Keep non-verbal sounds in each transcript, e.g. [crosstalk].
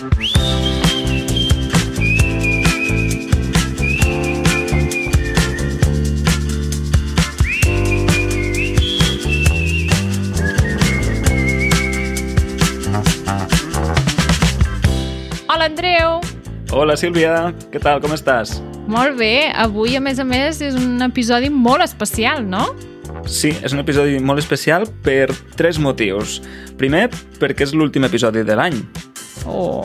Hola, Andreu! Hola, Sílvia. Què tal? Com estàs? Molt bé. Avui, a més a més, és un episodi molt especial, no? Sí, és un episodi molt especial per tres motius. Primer, perquè és l'últim episodi de l'any. Oh,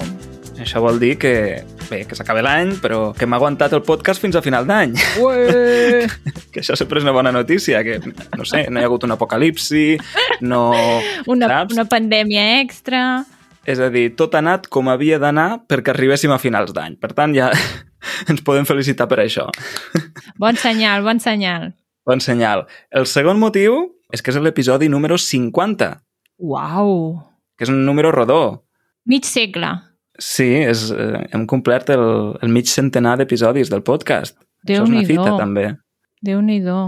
Això vol dir que, bé, que s'acaba l'any, però que hem aguantat el podcast fins a final d'any. ué! [laughs] que això sempre és una bona notícia, que, no sé, no hi ha hagut un apocalipsi, no... Una, saps? una pandèmia extra... És a dir, tot ha anat com havia d'anar perquè arribéssim a finals d'any. Per tant, ja [laughs] ens podem felicitar per això. Bon senyal, bon senyal. Bon senyal. El segon motiu és que és l'episodi número 50, Uau! que és un número rodó. Mig segle. Sí, és, eh, hem complert el, el mig centenar d'episodis del podcast. Això és una fita, també. Déu-n'hi-do.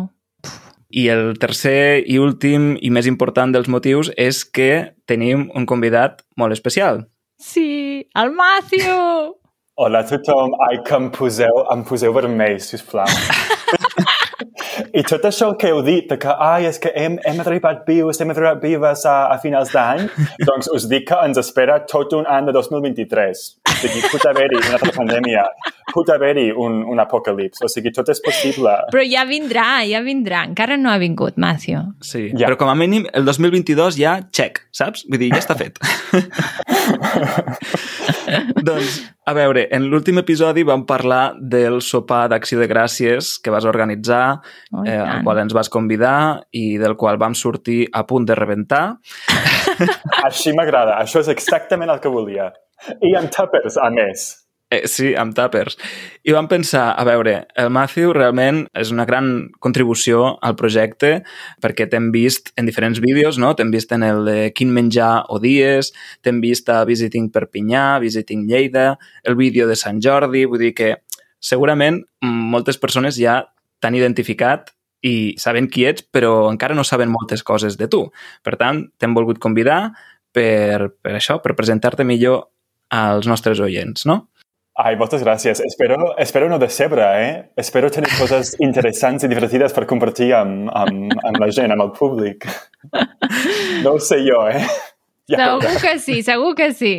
I el tercer i últim i més important dels motius és que tenim un convidat molt especial. Sí, el Matthew! Hola a tothom. Ai, que em poseu, em poseu vermell, sisplau. [laughs] I tot això que heu dit, de que ai, és que hem, hem arribat vius, hem arribat vives a, a finals d'any, [laughs] doncs us dic que ens espera tot un any de 2023. O sigui, pot haver-hi una altra pandèmia, pot haver-hi un, un apocalips. O sigui, tot és possible. Però ja vindrà, ja vindrà. Encara no ha vingut, Matthew. Sí, Ja. però com a mínim el 2022 ja check, saps? Vull dir, ja està fet. [laughs] [laughs] doncs, a veure, en l'últim episodi vam parlar del sopar d'acció de gràcies que vas organitzar, Oh, eh, al qual ens vas convidar i del qual vam sortir a punt de rebentar. [laughs] Així m'agrada. Això és exactament el que volia. I amb tuppers, a més. Eh, sí, amb tàpers. I vam pensar, a veure, el Matthew realment és una gran contribució al projecte perquè t'hem vist en diferents vídeos, no? T'hem vist en el de Quin menjar odies, t'hem vist a Visiting Perpinyà, Visiting Lleida, el vídeo de Sant Jordi, vull dir que segurament moltes persones ja t'han identificat i saben qui ets, però encara no saben moltes coses de tu. Per tant, t'hem volgut convidar per, per això, per presentar-te millor als nostres oients, no? Ai, moltes gràcies. Espero, espero no decebre, eh? Espero tenir coses [laughs] interessants i divertides per compartir amb, amb, amb la gent, amb el públic. No ho sé jo, eh? [laughs] Ja Segur que sí, segur que sí.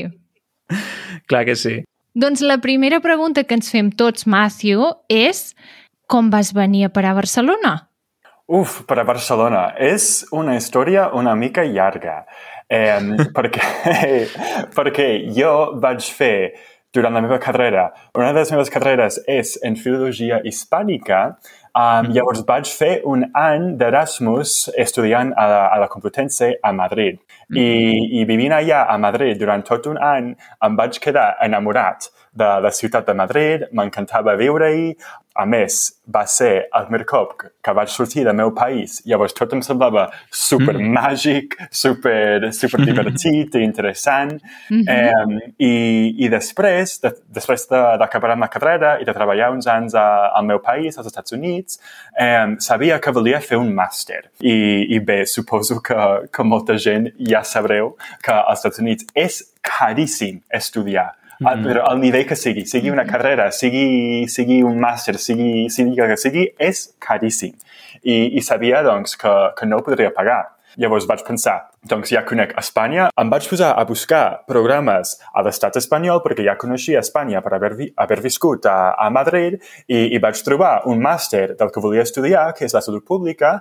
Clar que sí. Doncs la primera pregunta que ens fem tots, Matthew, és com vas venir a parar a Barcelona? Uf, per a Barcelona. És una història una mica llarga. Eh, perquè, [laughs] perquè jo vaig fer durant la meva carrera, una de les meves carreres és en filologia hispànica, um, llavors vaig fer un any d'Erasmus estudiant a la, a la Complutense a Madrid. I, I vivint allà a Madrid durant tot un any em vaig quedar enamorat de la ciutat de Madrid, m'encantava viure-hi. A més, va ser el primer cop que- vaig sortir del meu país. Llavors tot em semblava super màgic, super, super divertit i interessant. eh, i, I després, de, després de- d'acabar amb la carrera i de treballar uns anys a, al meu país, als Estats Units, eh, sabia que volia fer un màster. I, I bé, suposo que, que molta gent ja sabreu que als Estats Units és caríssim estudiar. Mm Però al nivell que sigui, sigui una carrera, sigui, sigui un màster, sigui, sigui el que sigui, és caríssim. I, i sabia, doncs, que, que no podria pagar. Llavors vaig pensar, doncs ja conec Espanya, em vaig posar a buscar programes a l'estat espanyol perquè ja coneixia Espanya per haver, vi haver viscut a, a Madrid i, i vaig trobar un màster del que volia estudiar, que és la salut pública,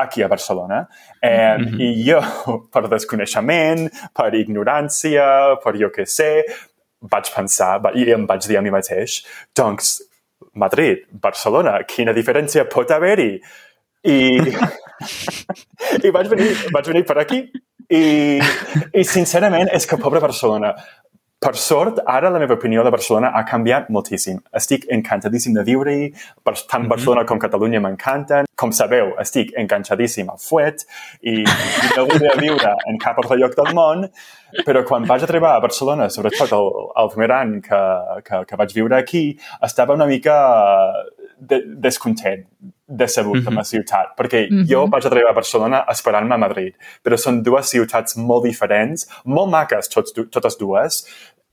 aquí a Barcelona. Eh, mm -hmm. I jo, [laughs] per desconeixement, per ignorància, per jo què sé, vaig pensar i em vaig dir a mi mateix, doncs, Madrid, Barcelona, quina diferència pot haver-hi? I, i vaig, venir, vaig venir per aquí i, i sincerament és que pobre Barcelona per sort, ara la meva opinió de Barcelona ha canviat moltíssim. Estic encantadíssim de viure-hi, per- tant Barcelona com Catalunya m'encanten. Com sabeu, estic enganxadíssim al fuet i, i no voldria viure en cap altre lloc del món, però quan vaig arribar a Barcelona, sobretot el, el primer any que, que, que vaig viure aquí, estava una mica de, descontent, decebut mm -hmm. amb la ciutat, perquè mm -hmm. jo vaig arribar a Barcelona esperant-me a Madrid, però són dues ciutats molt diferents, molt maques tots, totes dues,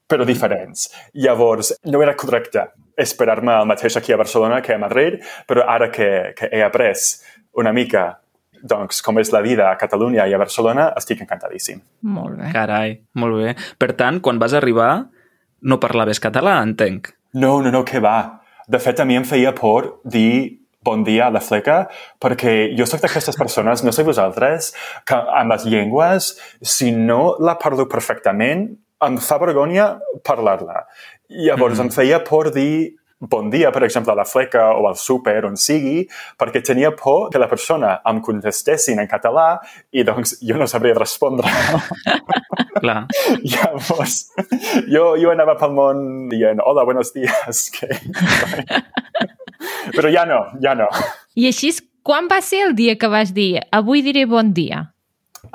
però diferents. Llavors, no era correcte esperar-me el mateix aquí a Barcelona que a Madrid, però ara que, que he après una mica doncs, com és la vida a Catalunya i a Barcelona, estic encantadíssim. Molt bé. Carai, molt bé. Per tant, quan vas arribar, no parlaves català, entenc. No, no, no, què va. De fet, a mi em feia por dir bon dia a la fleca, perquè jo sóc d'aquestes persones, no sé vosaltres, que amb les llengües, si no la parlo perfectament, em fa vergonya parlar-la. Llavors mm. em feia por dir bon dia, per exemple, a la fleca o al súper, on sigui, perquè tenia por que la persona em contestessin en català i doncs jo no sabria respondre. [laughs] Clar. Llavors, jo, jo anava pel món dient hola, buenos días. [laughs] Que... [laughs] Però ja no, ja no. I així, quan va ser el dia que vas dir avui diré bon dia?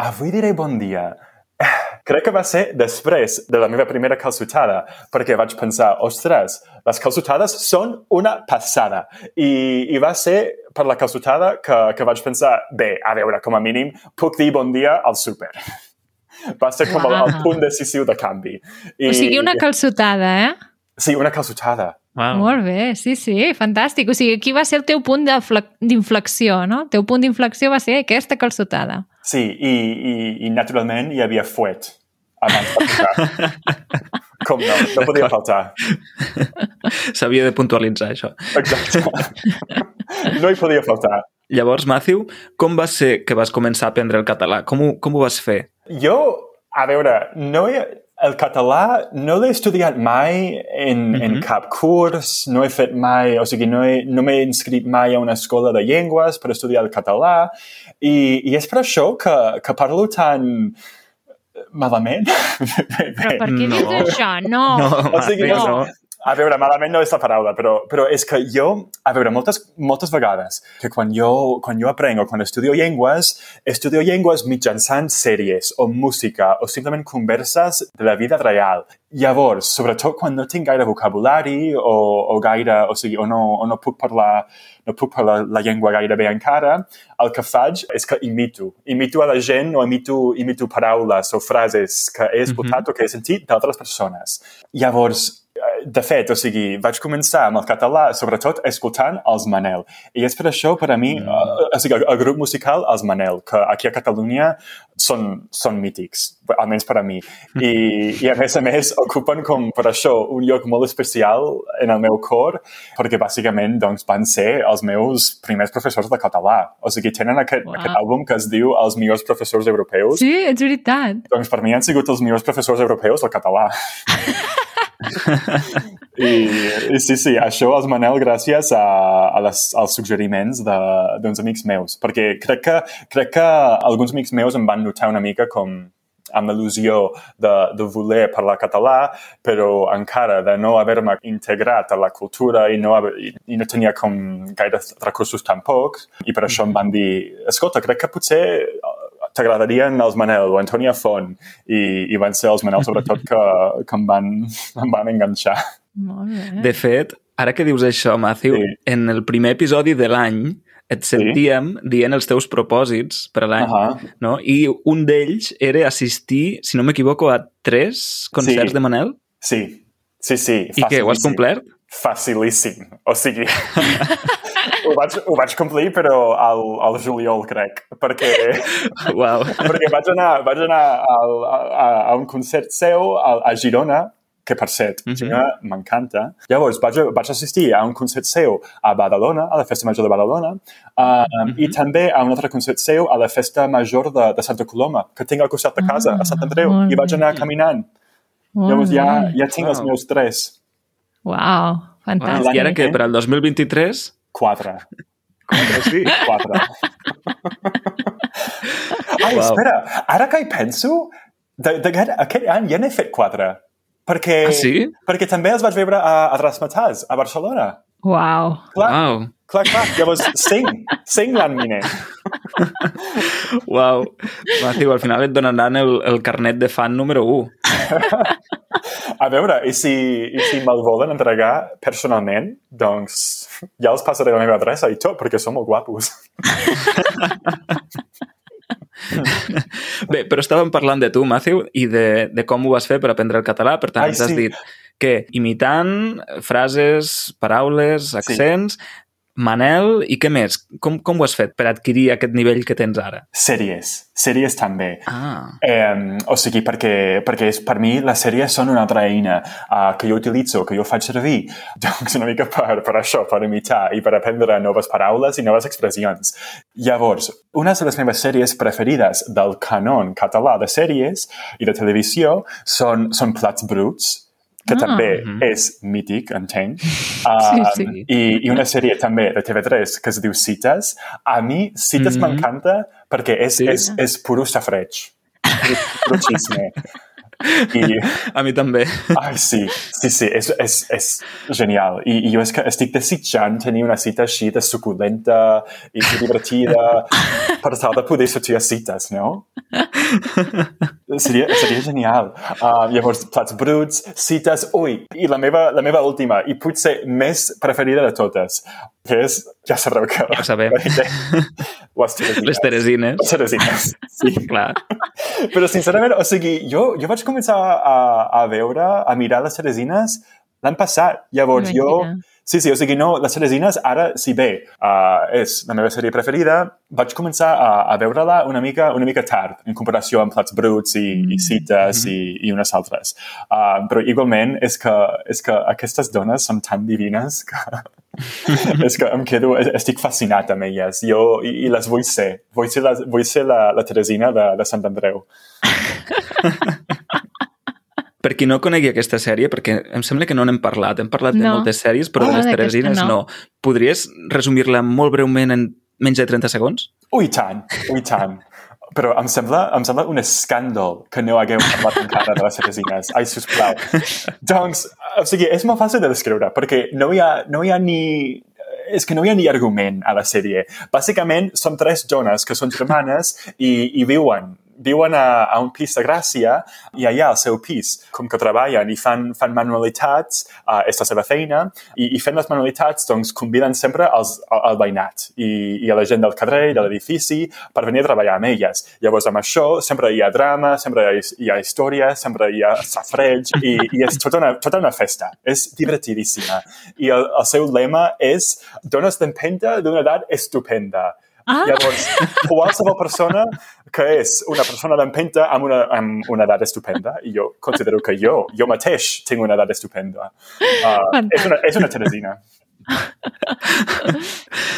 Avui diré bon dia. Crec que va ser després de la meva primera calçotada, perquè vaig pensar, ostres, les calçotades són una passada. I, i va ser per la calçotada que, que vaig pensar, bé, a veure, com a mínim, puc dir bon dia al súper. Va ser com el, el punt decisiu de canvi. I, o sigui, una calçotada, eh? Sí, una calçotada. Wow. Molt bé, sí, sí, fantàstic. O sigui, aquí va ser el teu punt d'inflexió, no? El teu punt d'inflexió va ser aquesta calçotada. Sí, i, i, i naturalment hi havia fuet abans de. [laughs] Com no, no podia faltar. [laughs] S'havia de puntualitzar, això. Exacte. [laughs] No hi podia faltar. Llavors, Matthew, com va ser que vas començar a aprendre el català? Com ho, com ho vas fer? Jo, a veure, no he, el català no l'he estudiat mai en, mm -hmm. en cap curs, no he fet mai, o sigui, no, he, no m'he inscrit mai a una escola de llengües per estudiar el català i, i és per això que, que parlo tan malament. Però per què no. dius això? No. No, o sigui, no, no. A veure, malament no és la paraula, però, però és que jo, a veure, moltes, moltes vegades, que quan jo, quan jo aprenc o quan estudio llengües, estudio llengües mitjançant sèries o música o simplement converses de la vida real. Llavors, sobretot quan no tinc gaire vocabulari o, o gaire, o sigui, o no, o no puc parlar no puc parlar la llengua gaire bé encara, el que faig és que imito. Imito a la gent o imito, imito paraules o frases que he escoltat mm -hmm. o que he sentit d'altres persones. Llavors, de fet, o sigui, vaig començar amb el català, sobretot escoltant els Manel. I és per això, per a mi, mm. uh, o sigui, el, el grup musical, els Manel, que aquí a Catalunya són, són mítics, almenys per a mi. I, [laughs] I a més a més, ocupen com per això un lloc molt especial en el meu cor, perquè bàsicament doncs, van ser els meus primers professors de català. O sigui, tenen aquest, wow. aquest àlbum que es diu Els millors professors europeus. Sí, és veritat. Doncs per mi han sigut els millors professors europeus del català. [laughs] I, I sí, sí, això els Manel gràcies a, a les, als suggeriments d'uns amics meus, perquè crec que, crec que alguns amics meus em van notar una mica com amb il·lusió de, de voler parlar català, però encara de no haver-me integrat a la cultura i no, haver, i no tenia com gaire recursos tampoc, i per això em van dir, escolta, crec que potser t'agradarien els Manel o Antònia Font i, i van ser els Manel sobretot que, que em, van, em van enganxar. Molt bé. De fet, ara que dius això, Matthew, sí. en el primer episodi de l'any et sentíem sí. dient els teus propòsits per a l'any, uh -huh. no? I un d'ells era assistir, si no m'equivoco, a tres concerts sí. de Manel? Sí, sí, sí. I què, ho has complert? Facilíssim. O sigui, ho, vaig, ho vaig complir, però al, al juliol, crec, perquè, wow. perquè vaig anar, vaig anar al, a, a un concert seu a, a Girona, que per cert, mm -hmm. Girona m'encanta. Llavors vaig, vaig assistir a un concert seu a Badalona, a la Festa Major de Badalona, uh, mm -hmm. i també a un altre concert seu a la Festa Major de, de Santa Coloma, que tinc al costat de casa, ah, a Sant Andreu, i vaig anar caminant. Llavors ja, ja tinc wow. els meus tres. Uau, fantàstic. Wow. I ara què, per al 2023? Quatre. Quatre, sí, quatre. [laughs] Ai, wow. espera, ara que hi penso, de, de, aquest any ja n'he fet quatre. Perquè, ah, sí? perquè també els vaig veure a, a Rasmataz, a Barcelona. Uau. Clar, wow. clar, clar. Llavors, cinc. Cinc l'any miner. Uau. Matthew, al final et donaran el, el carnet de fan número 1. [laughs] A veure, i si, i si me'l volen entregar personalment, doncs ja els passaré la meva adreça i tot, perquè som molt guapos. Bé, però estàvem parlant de tu, Matthew, i de, de com ho vas fer per aprendre el català. Per tant, Ai, ens has sí. dit que imitant frases, paraules, accents, Manel, i què més? Com, com ho has fet per adquirir aquest nivell que tens ara? Sèries. Sèries també. Ah, Eh, o sigui, perquè, perquè és, per mi les sèries són una altra eina uh, que jo utilitzo, que jo faig servir, [laughs] doncs una mica per, per això, per imitar i per aprendre noves paraules i noves expressions. Llavors, una de les meves sèries preferides del canon català de sèries i de televisió són, són Plats Bruts, que Ah. també Mhm. és mític, entenc. [laughs] Uh, sí. I, I una sèrie també de TV3 que es diu Cites. A mi Cites Mhm. m'encanta perquè és, Sí? és, és puro safreig. [laughs] Puro xisme. I, [laughs] a mi també. ai, sí, sí, sí, és, és, és genial. I, I jo és que estic desitjant tenir una cita així de suculenta i [laughs] divertida per tal de poder sortir a cites, no? Seria, seria genial. Uh, llavors, plats bruts, cites... Ui, i la meva, la meva última, i potser més preferida de totes, que és... Ja sabreu que... Ja ho sabem. Les Teresines. Les Teresines. Les Teresines, sí. [laughs] Clar. Però, sincerament, o sigui, jo, jo vaig començar a, a veure, a mirar les Teresines l'any passat. Llavors, jo... Sí, sí, o sigui, no, les Teresines, ara, si bé uh, és la meva sèrie preferida, vaig començar a, a veure-la una mica, una mica tard, en comparació amb Plats Bruts i, i Cites i, i unes altres. Uh, però igualment és que, és que aquestes dones són tan divines que, [laughs] és que em quedo, estic fascinat amb elles. Jo, i, i les vull ser. Vull ser la, vull ser la, la Teresina de, de Sant Andreu. [laughs] Per qui no conegui aquesta sèrie, perquè em sembla que no n'hem parlat, hem parlat de No. moltes sèries, però Oh, de les Teresines no. no. Podries resumir-la molt breument en menys de 30 segons? Ui, tant, ui, tant. Però em sembla, em sembla un escàndol que no hagueu parlat encara de les Teresines. Ai, sisplau. doncs, o sigui, és molt fàcil de descriure, perquè no hi ha, no hi ha ni és que no hi ha ni argument a la sèrie. Bàsicament, són tres dones que són germanes i, i viuen viuen a, a un pis de Gràcia i allà al seu pis, com que treballen i fan, fan manualitats, uh, és la seva feina, i, i fent les manualitats doncs conviden sempre als, al, al veïnat i, i a la gent del carrer, de l'edifici, per venir a treballar amb elles. Llavors, amb això, sempre hi ha drama, sempre hi ha, hi ha història, sempre hi ha safreig, i, i és tota una, tota una festa. És divertidíssima. I el, el seu lema és dones d'empenta d'una edat estupenda. Ah. Llavors, qualsevol persona que és una persona d'empenta amb, una, amb una edat estupenda, i jo considero que jo, jo mateix, tinc una edat estupenda. Uh, és, una, és una Teresina.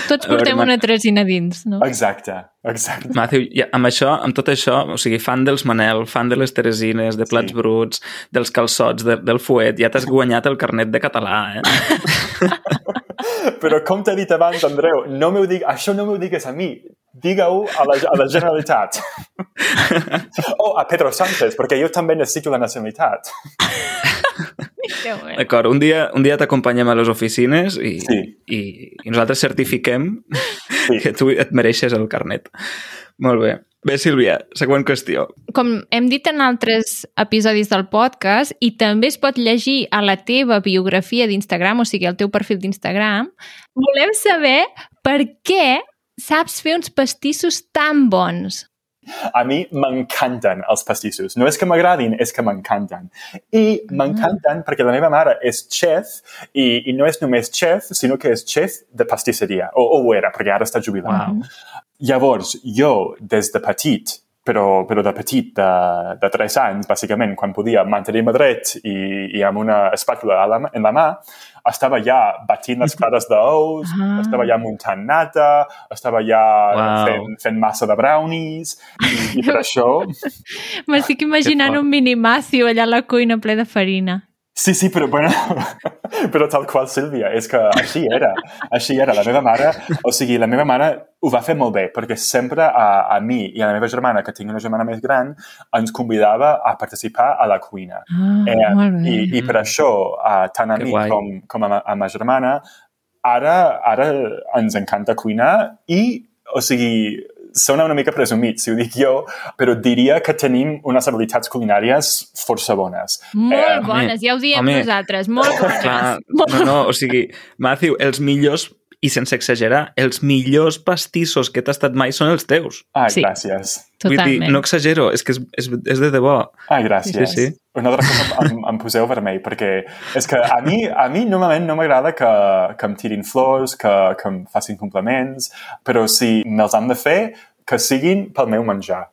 Tots veure, portem Ma- una Teresina dins, no? Exacte, exacte. Matthew, ja, amb això, amb tot això, o sigui, fan dels Manel, fan de les Teresines, de Plats Sí. Bruts, dels calçots, de, del fuet, ja t'has guanyat el carnet de català, eh? [laughs] Però com t'he dit abans, Andreu, no m'ho dig, això no m'ho digues a mi, digue-ho a, la, a la Generalitat. [laughs] o a Pedro Sánchez, perquè jo també necessito la nacionalitat. D'acord, un dia, un dia t'acompanyem a les oficines i, Sí. i, i nosaltres certifiquem Sí. que tu et mereixes el carnet. Molt bé. Bé, Sílvia, següent qüestió. Com hem dit en altres episodis del podcast, i també es pot llegir a la teva biografia d'Instagram, o sigui, al teu perfil d'Instagram, volem saber per què saps fer uns pastissos tan bons. A mi m'encanten els pastissos. No és que m'agradin, és que m'encanten. I m'encanten perquè la meva mare és chef i, i no és només chef, sinó que és chef de pastisseria. O, o ho era, perquè ara està jubilat. Wow. Llavors, jo, des de petit, però, però de petit, de, de 3 anys, bàsicament, quan podia mantenir-me dret i, i amb una espàtula a la, en la mà, estava ja batint les clares d'ous, Ah. estava ja muntant nata, estava ja Wow. fent, fent massa de brownies, i, i per [laughs] això... M'estic imaginant un mini Matthew allà a la cuina ple de farina. Sí, sí, però, bueno, [laughs] però tal qual, Sílvia, és que així era. Així era. La meva mare, o sigui, la meva mare ho va fer molt bé, perquè sempre a, a mi i a la meva germana, que tinc una germana més gran, ens convidava a participar a la cuina. Ah, molt bé. i, I per això, uh, tant a Que mi guai. com, com a, a ma germana, ara, ara ens encanta cuinar i, o sigui, sona una mica presumit, si ho dic jo, però diria que tenim unes habilitats culinàries força bones. Molt Eh, bones, ja ho diem home. nosaltres, molt bones. Clar, no, no, o sigui, Matthew, els millors, i sense exagerar, els millors pastissos que t'ha estat mai són els teus. Ai, Sí. gràcies. Vull dir, Totalment. no exagero, és que és, és, és de debò. Ai, gràcies. Sí, sí. Una altra cosa em, em poseu vermell, perquè és que a mi, a mi normalment no m'agrada que, que em tirin flors, que, que em facin compliments, però si me'ls han de fer, que siguin pel meu menjar.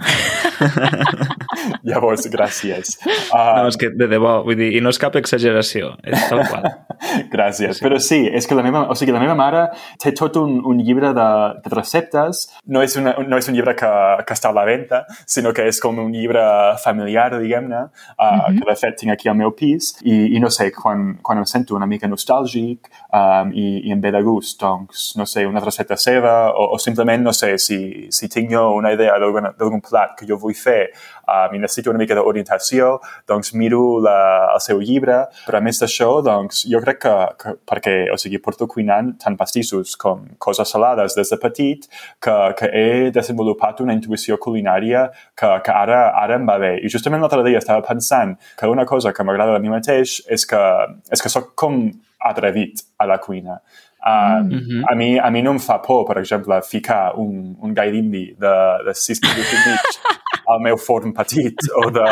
[laughs] [laughs] Llavors, gràcies. No, Uh, és que de debò, vull dir, i no és cap exageració, és tal qual. [laughs] Gràcies. Però sí, és que la meva, o sigui, la meva mare té tot un, un llibre de, de receptes. No és, una, no és un llibre que, que està a la venda, sinó que és com un llibre familiar, diguem-ne, uh, mm -hmm. que de fet tinc aquí al meu pis. I, i no sé, quan, quan em sento una mica nostàlgic um, i, i em ve de gust, doncs, no sé, una recepta seva o, o simplement, no sé, si, si tinc jo una idea d'algun plat que jo vull fer um, i necessito una mica d'orientació, doncs miro la, el seu llibre, però a més d'això, doncs, jo crec que, que perquè, o sigui, porto cuinant tant pastissos com coses salades des de petit, que, que he desenvolupat una intuïció culinària que, que ara, ara em va bé. I justament l'altre dia estava pensant que una cosa que m'agrada de mi mateix és que, és que sóc com atrevit a la cuina. Uh, mm -hmm. a, mi, a mi no em fa por, per exemple, ficar un, un gai d'indi de, de 6 quilos i mig [laughs] al meu forn petit o de...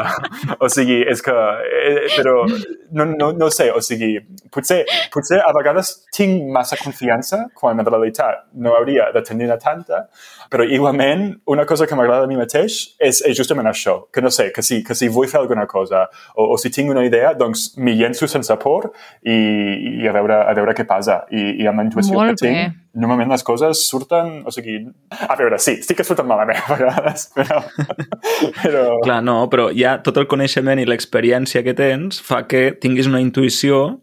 O sigui, és que... Eh, però no, no, no sé, o sigui, potser, potser a vegades tinc massa confiança quan en realitat no hauria de tenir-ne tanta, però igualment una cosa que m'agrada a mi mateix és, és justament això, que no sé, que si, que si vull fer alguna cosa o, o si tinc una idea, doncs m'hi llenço sense por i, i a, veure, a veure què passa. I, i amb la intuïció Molt que tinc, bé. normalment les coses surten, o sigui, a veure, sí, sí que surten malament a vegades, [laughs] però... però... Clar, no, però ja tot el coneixement i l'experiència que tens fa que tinguis una intuïció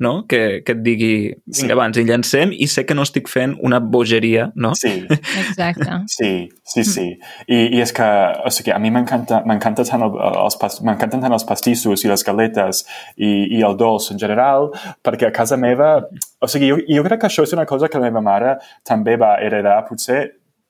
no? que, que et digui, Sí. vinga, abans, i llancem i sé que no estic fent una bogeria, no? Sí, Exacte. Sí, sí, sí. I, i és que, o sigui, a mi m'encanta m'encanta tant el, els, tant els pastissos i les galetes i, i el dolç en general, perquè a casa meva, o sigui, jo, jo crec que això és una cosa que la meva mare també va heredar, potser,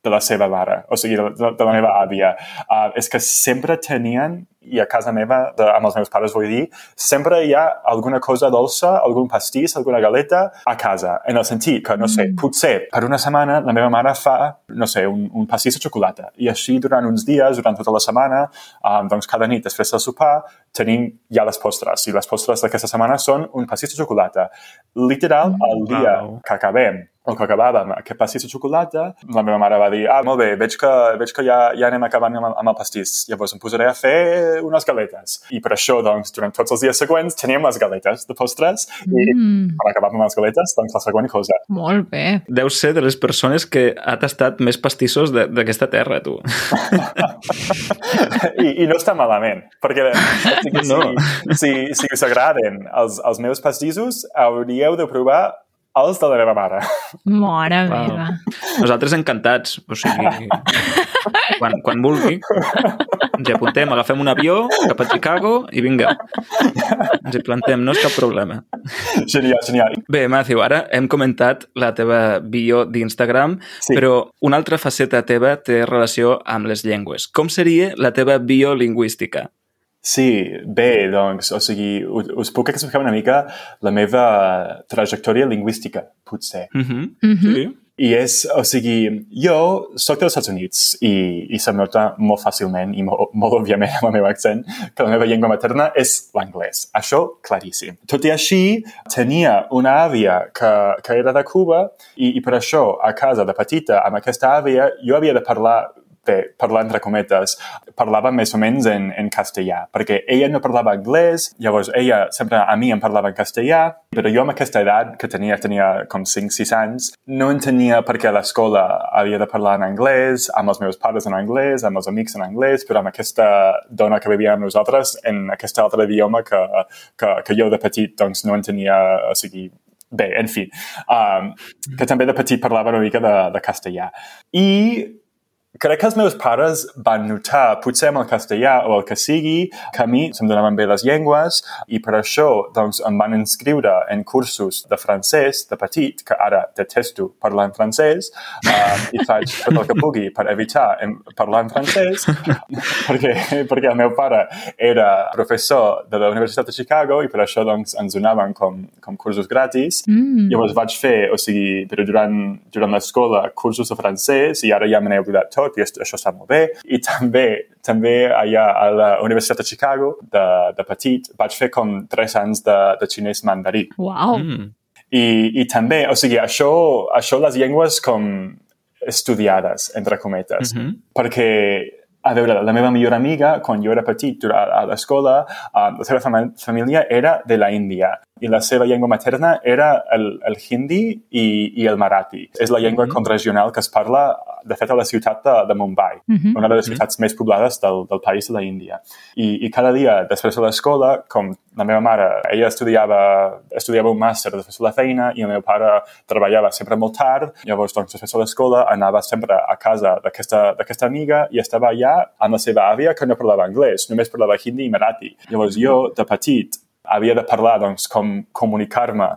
de la seva mare, o sigui, de, de, de la meva àvia. Uh, és que sempre tenien, i a casa meva, de, amb els meus pares vull dir, sempre hi ha alguna cosa dolça, algun pastís, alguna galeta a casa, en el sentit que, no sé, potser per una setmana la meva mare fa, no sé, un, un pastís de xocolata, i així durant uns dies, durant tota la setmana, um, doncs cada nit després del sopar, tenim ja les postres, i les postres d'aquesta setmana són un pastís de xocolata. Literal, el dia Wow. que acabem o que acabàvem aquest pastís de xocolata, la meva mare va dir, ah, molt bé, veig que, veig que ja, ja anem acabant amb, amb el pastís, llavors em posaré a fer unes galetes. I per això, doncs, durant tots els dies següents teníem les galetes de postres i Mm, quan acabàvem amb les galetes, doncs la següent cosa. molt bé. Deus ser de les persones que ha tastat més pastissos de- d'aquesta terra, tu. [laughs] I, I no està malament, perquè [laughs] o sigui, No. si, si, si us agraden els, els meus pastissos, hauríeu de provar els de la meva mare. Mare Wow. meva. Nosaltres encantats, o sigui, [laughs] quan, quan vulgui, ens hi apuntem, agafem un avió cap a Chicago i vinga, ens hi plantem, no és cap problema. Genial, genial. Bé, Matthew, ara hem comentat la teva bio d'Instagram, Sí. però una altra faceta teva té relació amb les llengües. Com seria la teva bio lingüística? Sí, bé, doncs, o sigui, us, us puc explicar una mica la meva trajectòria lingüística, potser. Uh -huh. Mhm. Sí. I és, o sigui, jo sóc dels Estats Units i, i se'm nota molt fàcilment i molt, molt òbviament amb el meu accent que la meva llengua materna és l'anglès. Això, claríssim. Tot i així, tenia una àvia que, que era de Cuba i, i per això, a casa de petita, amb aquesta àvia, jo havia de parlar bé, parlar entre cometes, parlava més o menys en, en castellà, perquè ella no parlava anglès, llavors ella sempre a mi em parlava en castellà, però jo amb aquesta edat que tenia, tenia com 5-6 anys, no entenia per què a l'escola havia de parlar en anglès, amb els meus pares en anglès, amb els amics en anglès, però amb aquesta dona que vivia amb nosaltres en aquest altre idioma que, que, que jo de petit doncs, no entenia, o sigui, bé, en fi, um, que també de petit parlava una mica de, de castellà. I crec que els meus pares van notar, potser amb el castellà o el que sigui, que a mi se'm donaven bé les llengües i per això doncs, em van inscriure en cursos de francès de petit, que ara detesto parlar en francès, um, i faig tot el que pugui per evitar parlar en francès, [laughs] perquè, perquè el meu pare era professor de la Universitat de Chicago i per això doncs, ens donaven com, com cursos gratis. Mm. Llavors vaig fer, o sigui, però durant, durant l'escola, cursos de francès i ara ja me n'he oblidat tot tot, i això està molt bé. I també, també allà a la Universitat de Chicago, de, de petit, vaig fer com tres anys de, de xinès mandarí. Uau! Mm. I, I també, o sigui, això, això les llengües com estudiades, entre cometes, Mhm. perquè a veure, la meva millor amiga, quan jo era petit a, a l'escola, uh, la seva fam família era de la Índia i la seva llengua materna era el, el hindi i, i el marathi. És la llengua mm -hmm. contraregional que es parla, de fet, a la ciutat de, de Mumbai, mm. -hmm. una de les ciutats més poblades del, del país de la Índia. I, I cada dia, després de l'escola, com la meva mare, ella estudiava, estudiava un màster després de la feina i el meu pare treballava sempre molt tard, llavors, doncs, després de l'escola anava sempre a casa d'aquesta amiga i estava allà amb la seva àvia que no parlava anglès, només parlava hindi i marathi. Llavors jo, de petit, havia de parlar, doncs, com comunicar-me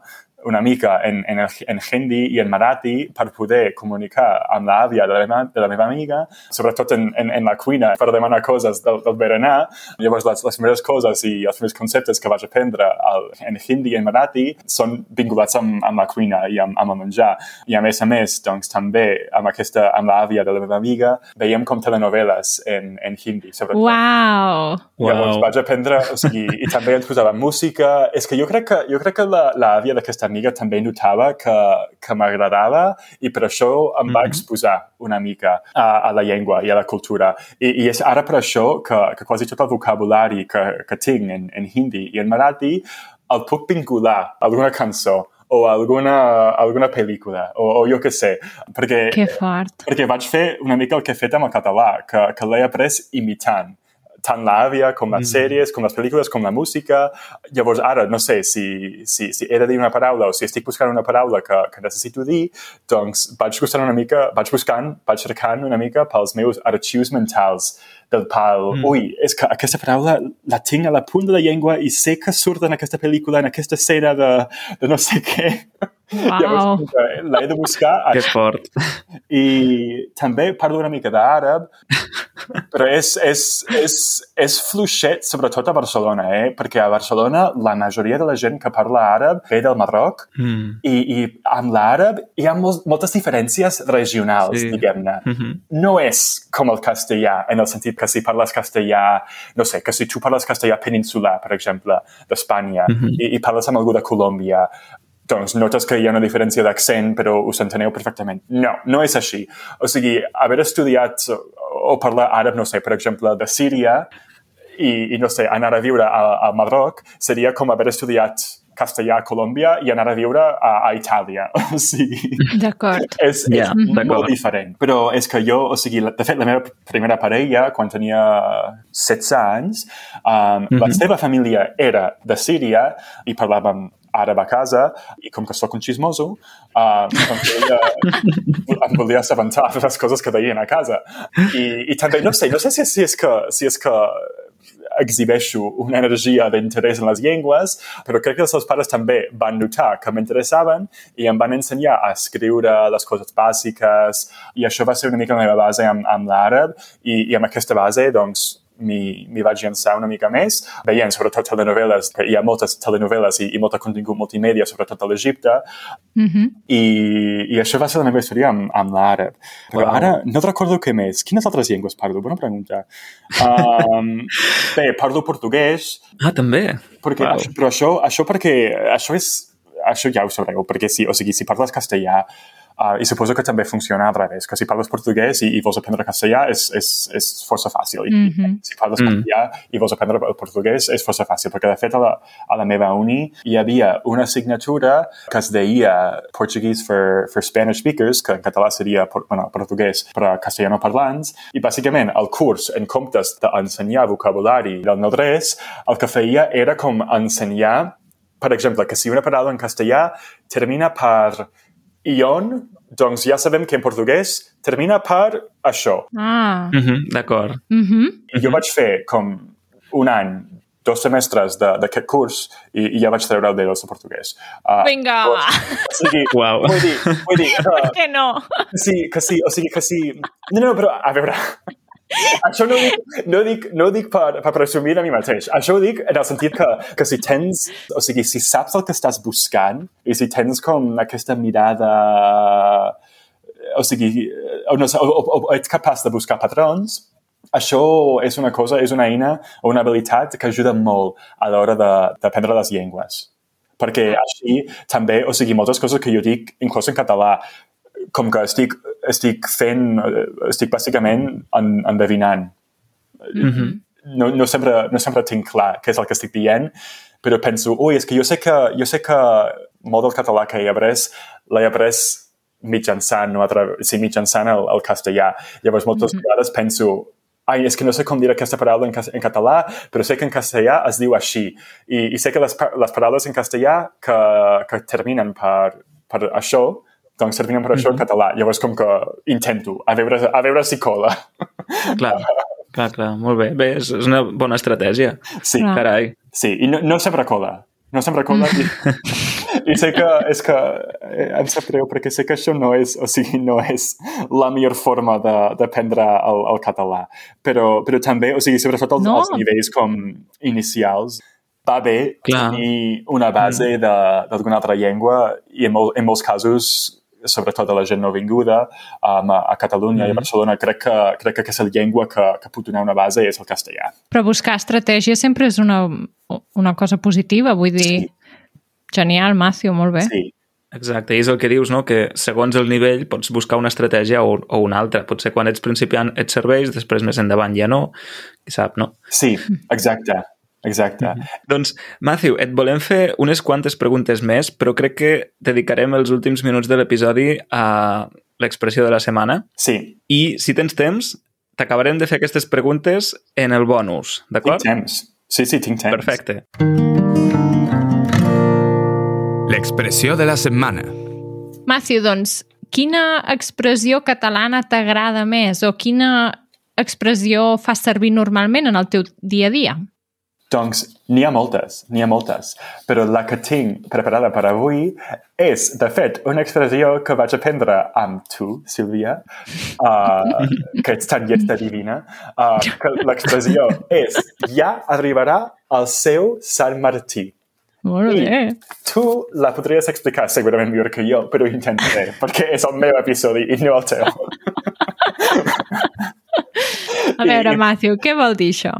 una mica en, en, el, en hindi i en marathi per poder comunicar amb l'àvia de, la meva, de la meva amiga, sobretot en, en, en la cuina, per demanar coses del, del berenar. Llavors, les, les primeres coses i els primers conceptes que vaig aprendre al, en hindi i en marathi són vinculats amb, amb la cuina i amb, amb el menjar. I a més a més, doncs, també amb, aquesta, amb l'àvia de la meva amiga veiem com telenovel·les en, en hindi, sobretot. Uau! Llavors Uau. vaig aprendre, o sigui, i també ens posava música. És que jo crec que, jo crec que la- l'àvia d'aquesta amiga també notava que, que m'agradava i per això em va Mhm. exposar una mica a, a la llengua i a la cultura. I, i és ara per això que, que quasi tot el vocabulari que, que tinc en, en hindi i en marathi el puc vincular a alguna cançó o alguna, alguna pel·lícula, o, o jo què sé, perquè Que fort. perquè vaig fer una mica el que he fet amb el català, que, que l'he après imitant tant l'àvia com les Mm. sèries, com les pel·lícules, com la música. Llavors, ara, no sé, si, si, si he de dir una paraula o si estic buscant una paraula que, que necessito dir, doncs vaig buscant una mica, vaig buscant, vaig cercant una mica pels meus arxius mentals del pal. Mm. Ui, és que aquesta paraula la tinc a la punta de la llengua i sé que surt en aquesta pel·lícula, en aquesta escena de, de no sé què. Uau! Llavors, l'he de buscar [laughs] Que fort. i també parlo una mica d'àrab, però és, és, és, és fluixet, sobretot a Barcelona, eh? perquè a Barcelona la majoria de la gent que parla àrab ve del Marroc Mm. i, i amb l'àrab hi ha mol moltes diferències regionals, Sí. diguem-ne. Mhm. No és com el castellà, en el sentit que si parles castellà, no sé, que si tu parles castellà peninsular, per exemple, d'Espanya, Mhm. i, i parles amb algú de Colòmbia, doncs notes que hi ha una diferència d'accent, però us enteneu perfectament. No, no és així. O sigui, haver estudiat o, o parlar àrab, no sé, per exemple, de Síria, i, i no sé, anar a viure a, a Marroc seria com haver estudiat castellà a Colòmbia i anar a viure a, a Itàlia. [laughs] O sigui, D'acord. és, és molt d'acord. diferent. Però és que jo, o sigui, la- de fet, la meva primera parella, quan tenia 16 anys, um, la Mhm. seva família era de Síria i parlàvem àrab a casa i com que sóc un xismoso, um, doncs volia, em volia assabentar de les coses que deien a casa. I, i també, no sé, no sé si, si, és que, si és que exhibeixo una energia d'interès en les llengües, però crec que els seus pares també van notar que m'interessaven i em van ensenyar a escriure les coses bàsiques i això va ser una mica la meva base amb, amb l'àrab i, i amb aquesta base, doncs, m'hi m'hi vaig llançar una mica més, veient sobretot telenovel·les, que hi ha moltes telenovel·les i, i molt contingut multimèdia, sobretot a l'Egipte, Mhm. i, i això va ser la meva història amb, amb l'àrab. Però Uau. ara no recordo què més. Quines altres llengües parlo? Bona pregunta. Um, [laughs] bé, parlo portuguès, Ah, també? perquè, això, però això, això perquè això és això ja ho sabreu, perquè si, o sigui, si parles castellà Uh, I suposo que també funciona al revés, que si parles portuguès i, i vols aprendre castellà és, és, és força fàcil. I, Mhm. Si parles Mm. castellà i vols aprendre el portuguès és força fàcil, perquè de fet a la, a la meva uni hi havia una assignatura que es deia Portuguese for, for Spanish Speakers, que en català seria por, bueno, portuguès per a castellano parlants, i bàsicament el curs, en comptes d'ensenyar vocabulari del no-res, el que feia era com ensenyar per exemple, que si una paraula en castellà termina per ion, doncs ja sabem que en portuguès termina per això. Ah. Mhm, D'acord. Mhm. I jo vaig fer com un any, dos semestres de- d'aquest curs i, i ja vaig treure el D2 de portuguès. Uh, Vinga, va. o sigui, [laughs] Uau. vull dir, vull dir [laughs] uh, Que no? que sí, que sí, o sigui, que sí... No, no, però, a veure, això no ho dic, no ho dic, no ho dic per, per presumir de mi mateix. Això ho dic en el sentit que, que si tens, o sigui, si saps el que estàs buscant i si tens com aquesta mirada o sigui, o, no o, o, o ets capaç de buscar patrons, això és una cosa, és una eina o una habilitat que ajuda molt a l'hora d'aprendre les llengües. Perquè així també, o sigui, moltes coses que jo dic, inclús en català, com que estic, estic fent, estic bàsicament en, endevinant. Mm -hmm. no, no, sempre, no sempre tinc clar què és el que estic dient, però penso, ui, és que jo sé que, jo sé que molt del català que he après l'he après mitjançant, no, sí, mitjançant el, el castellà. Llavors, moltes mm -hmm. vegades penso, ai, és que no sé com dir aquesta paraula en, en català, però sé que en castellà es diu així. I, i sé que les, les paraules en castellà que, que terminen per, per això, doncs terminen per això mm -hmm. en català. Llavors, com que intento, a veure, a veure si cola. Clar. Clar, clar, molt bé. Bé, és, és una bona estratègia. Sí. Ah. Carai. Sí, i no, no sempre cola. No sempre cola. I, [laughs] I sé que és que eh, em sap greu perquè sé que això no és, o sigui, no és la millor forma d'aprendre el, el català. Però, però també, o sigui, sobretot els, no. els nivells com inicials, va bé Clar. tenir una base mm. d'alguna altra llengua i en, mol, en molts casos sobretot de la gent no vinguda um, a Catalunya mm -hmm. i a mm-hmm. Barcelona, crec que, crec que aquesta llengua que, que pot donar una base és el castellà. Però buscar estratègia sempre és una, una cosa positiva, vull dir... Sí. Genial, Màcio, molt bé. Sí, Exacte, i és el que dius, no? que segons el nivell pots buscar una estratègia o, o una altra. Potser quan ets principiant et serveix, després més endavant ja no, qui sap, no? Sí, exacte. Exacte. Mm -hmm. Doncs, Matthew, et volem fer unes quantes preguntes més, però crec que dedicarem els últims minuts de l'episodi a l'expressió de la setmana. Sí. I, si tens temps, t'acabarem de fer aquestes preguntes en el bonus, d'acord? Tinc temps. Sí, sí, tinc temps. Perfecte. L'expressió de la setmana. Matthew, doncs, quina expressió catalana t'agrada més o quina expressió fas servir normalment en el teu dia a dia? Doncs n'hi ha moltes, n'hi ha moltes, però la que tinc preparada per avui és, de fet, una expressió que vaig aprendre amb tu, Sílvia, uh, que ets tan llesta divina, uh, que l'expressió és ja arribarà el seu Sant Martí. Molt bé. I tu la podries explicar segurament millor que jo, però intentaré, perquè és el meu episodi i no el teu. [laughs] A veure, Matthew, què vol dir això?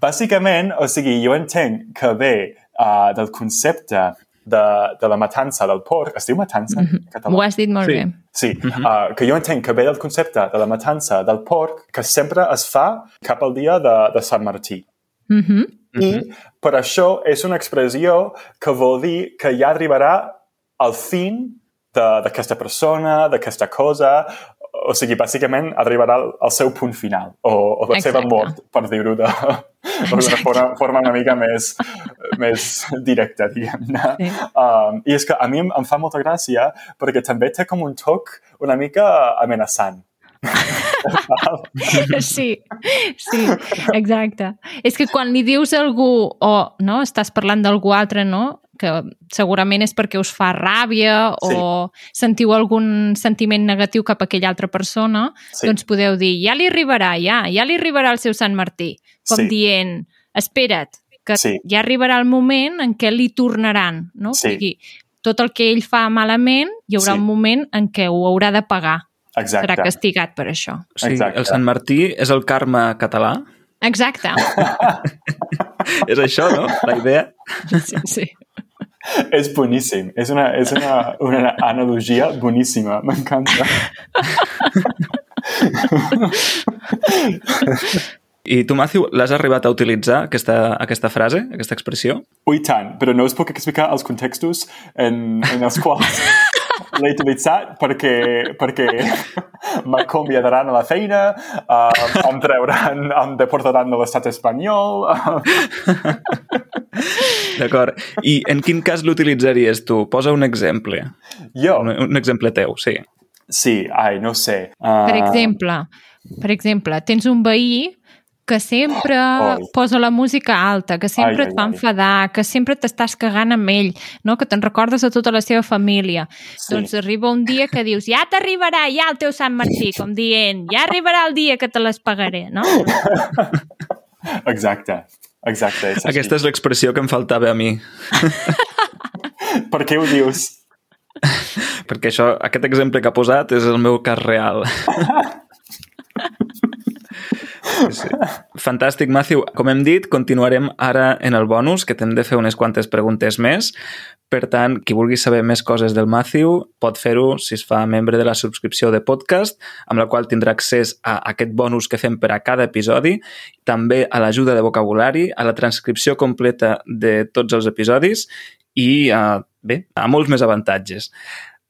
Bàsicament, o sigui, jo entenc que ve uh, del concepte de, de la matança del porc. Es diu matança? Mm -hmm. català? Ho has dit molt sí. bé. Sí, mm -hmm. uh, que jo entenc que ve del concepte de la matança del porc que sempre es fa cap al dia de, de Sant Martí. Mm -hmm. I per això és una expressió que vol dir que ja arribarà al fin d'aquesta persona, d'aquesta cosa, o sigui, bàsicament arribarà al, al seu punt final, o, o la Exacte. seva mort, per dir-ho d'una [laughs] forma, forma una mica més, més directa, diguem-ne. Sí. Um, I és que a mi em, em fa molta gràcia perquè també té com un toc una mica amenaçant. [laughs] sí, sí, exacte. És que quan li dius a algú o no, estàs parlant d'algú altre, no? Que segurament és perquè us fa ràbia sí. o sentiu algun sentiment negatiu cap a aquella altra persona, sí. doncs podeu dir, ja li arribarà, ja, ja li arribarà el seu Sant Martí. Com sí. dient, espera't, que sí. ja arribarà el moment en què li tornaran, no? Sí. O sigui, tot el que ell fa malament, hi haurà sí. un moment en què ho haurà de pagar. Exacte. Serà castigat per això. O sigui, Exacte. el Sant Martí és el karma català? Exacte. [laughs] és això, no? La idea? Sí, sí. És boníssim. És una, és una, una analogia boníssima. M'encanta. I tu, Matthew, l'has arribat a utilitzar, aquesta, aquesta frase, aquesta expressió? Ui, tant, però no us puc explicar els contextos en, en els quals l'he utilitzat perquè, perquè m'acomiadaran a la feina, uh, em treuran, em deportaran de l'estat espanyol... D'acord. I en quin cas l'utilitzaries tu? Posa un exemple. Jo? Un, un exemple teu, sí. Sí, ai, no sé. Uh... Per exemple, per exemple, tens un veí que sempre oh. posa la música alta, que sempre ai, et fa ai, enfadar, que sempre t'estàs cagant amb ell, no? que te'n recordes a tota la seva família. Sí. Doncs arriba un dia que dius, ja t'arribarà ja el teu Sant Martí, com dient, ja arribarà el dia que te les pagaré, no? [laughs] Exacte, exacte. És Aquesta és l'expressió que em faltava a mi. [laughs] per què ho dius? perquè això, aquest exemple que ha posat és el meu cas real. [laughs] Sí. Fantàstic, Matthew. Com hem dit, continuarem ara en el bonus, que t'hem de fer unes quantes preguntes més. Per tant, qui vulgui saber més coses del Matthew pot fer-ho si es fa membre de la subscripció de podcast, amb la qual tindrà accés a aquest bonus que fem per a cada episodi, també a l'ajuda de vocabulari, a la transcripció completa de tots els episodis i, a, bé, a molts més avantatges.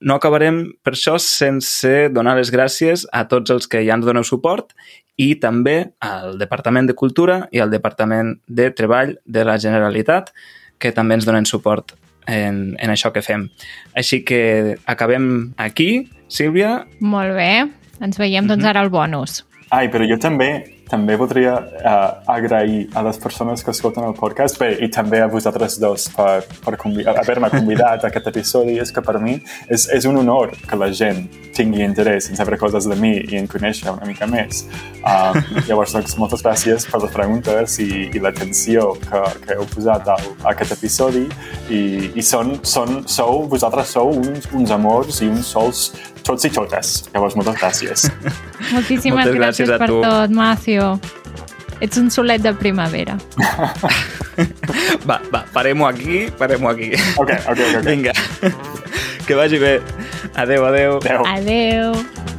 No acabarem per això sense donar les gràcies a tots els que ja ens doneu suport i també al Departament de Cultura i al Departament de Treball de la Generalitat, que també ens donen suport en, en això que fem. Així que acabem aquí, Sílvia. Molt bé. Ens veiem, doncs, ara al bonus. Ai, però jo també també voldria uh, agrair a les persones que escolten el podcast bé, i també a vosaltres dos per, per haver-me convidat a aquest episodi. És que per mi és, és un honor que la gent tingui interès en saber coses de mi i en conèixer una mica més. Uh, llavors, doncs, moltes gràcies per les preguntes i, i l'atenció que, que heu posat a, a aquest episodi i, i són, són, sou, vosaltres sou uns, uns amors i uns sols tots i totes. Llavors, moltes gràcies. [laughs] Moltíssimes Moltes gràcies, gràcies per tu. tot, Macio. Ets un solet de primavera. [laughs] Va, va, parem-ho aquí, parem-ho aquí. Ok, ok, ok. okay. Vinga, [laughs] que vagi bé. Adeu, adeu. Adéu. Adeu.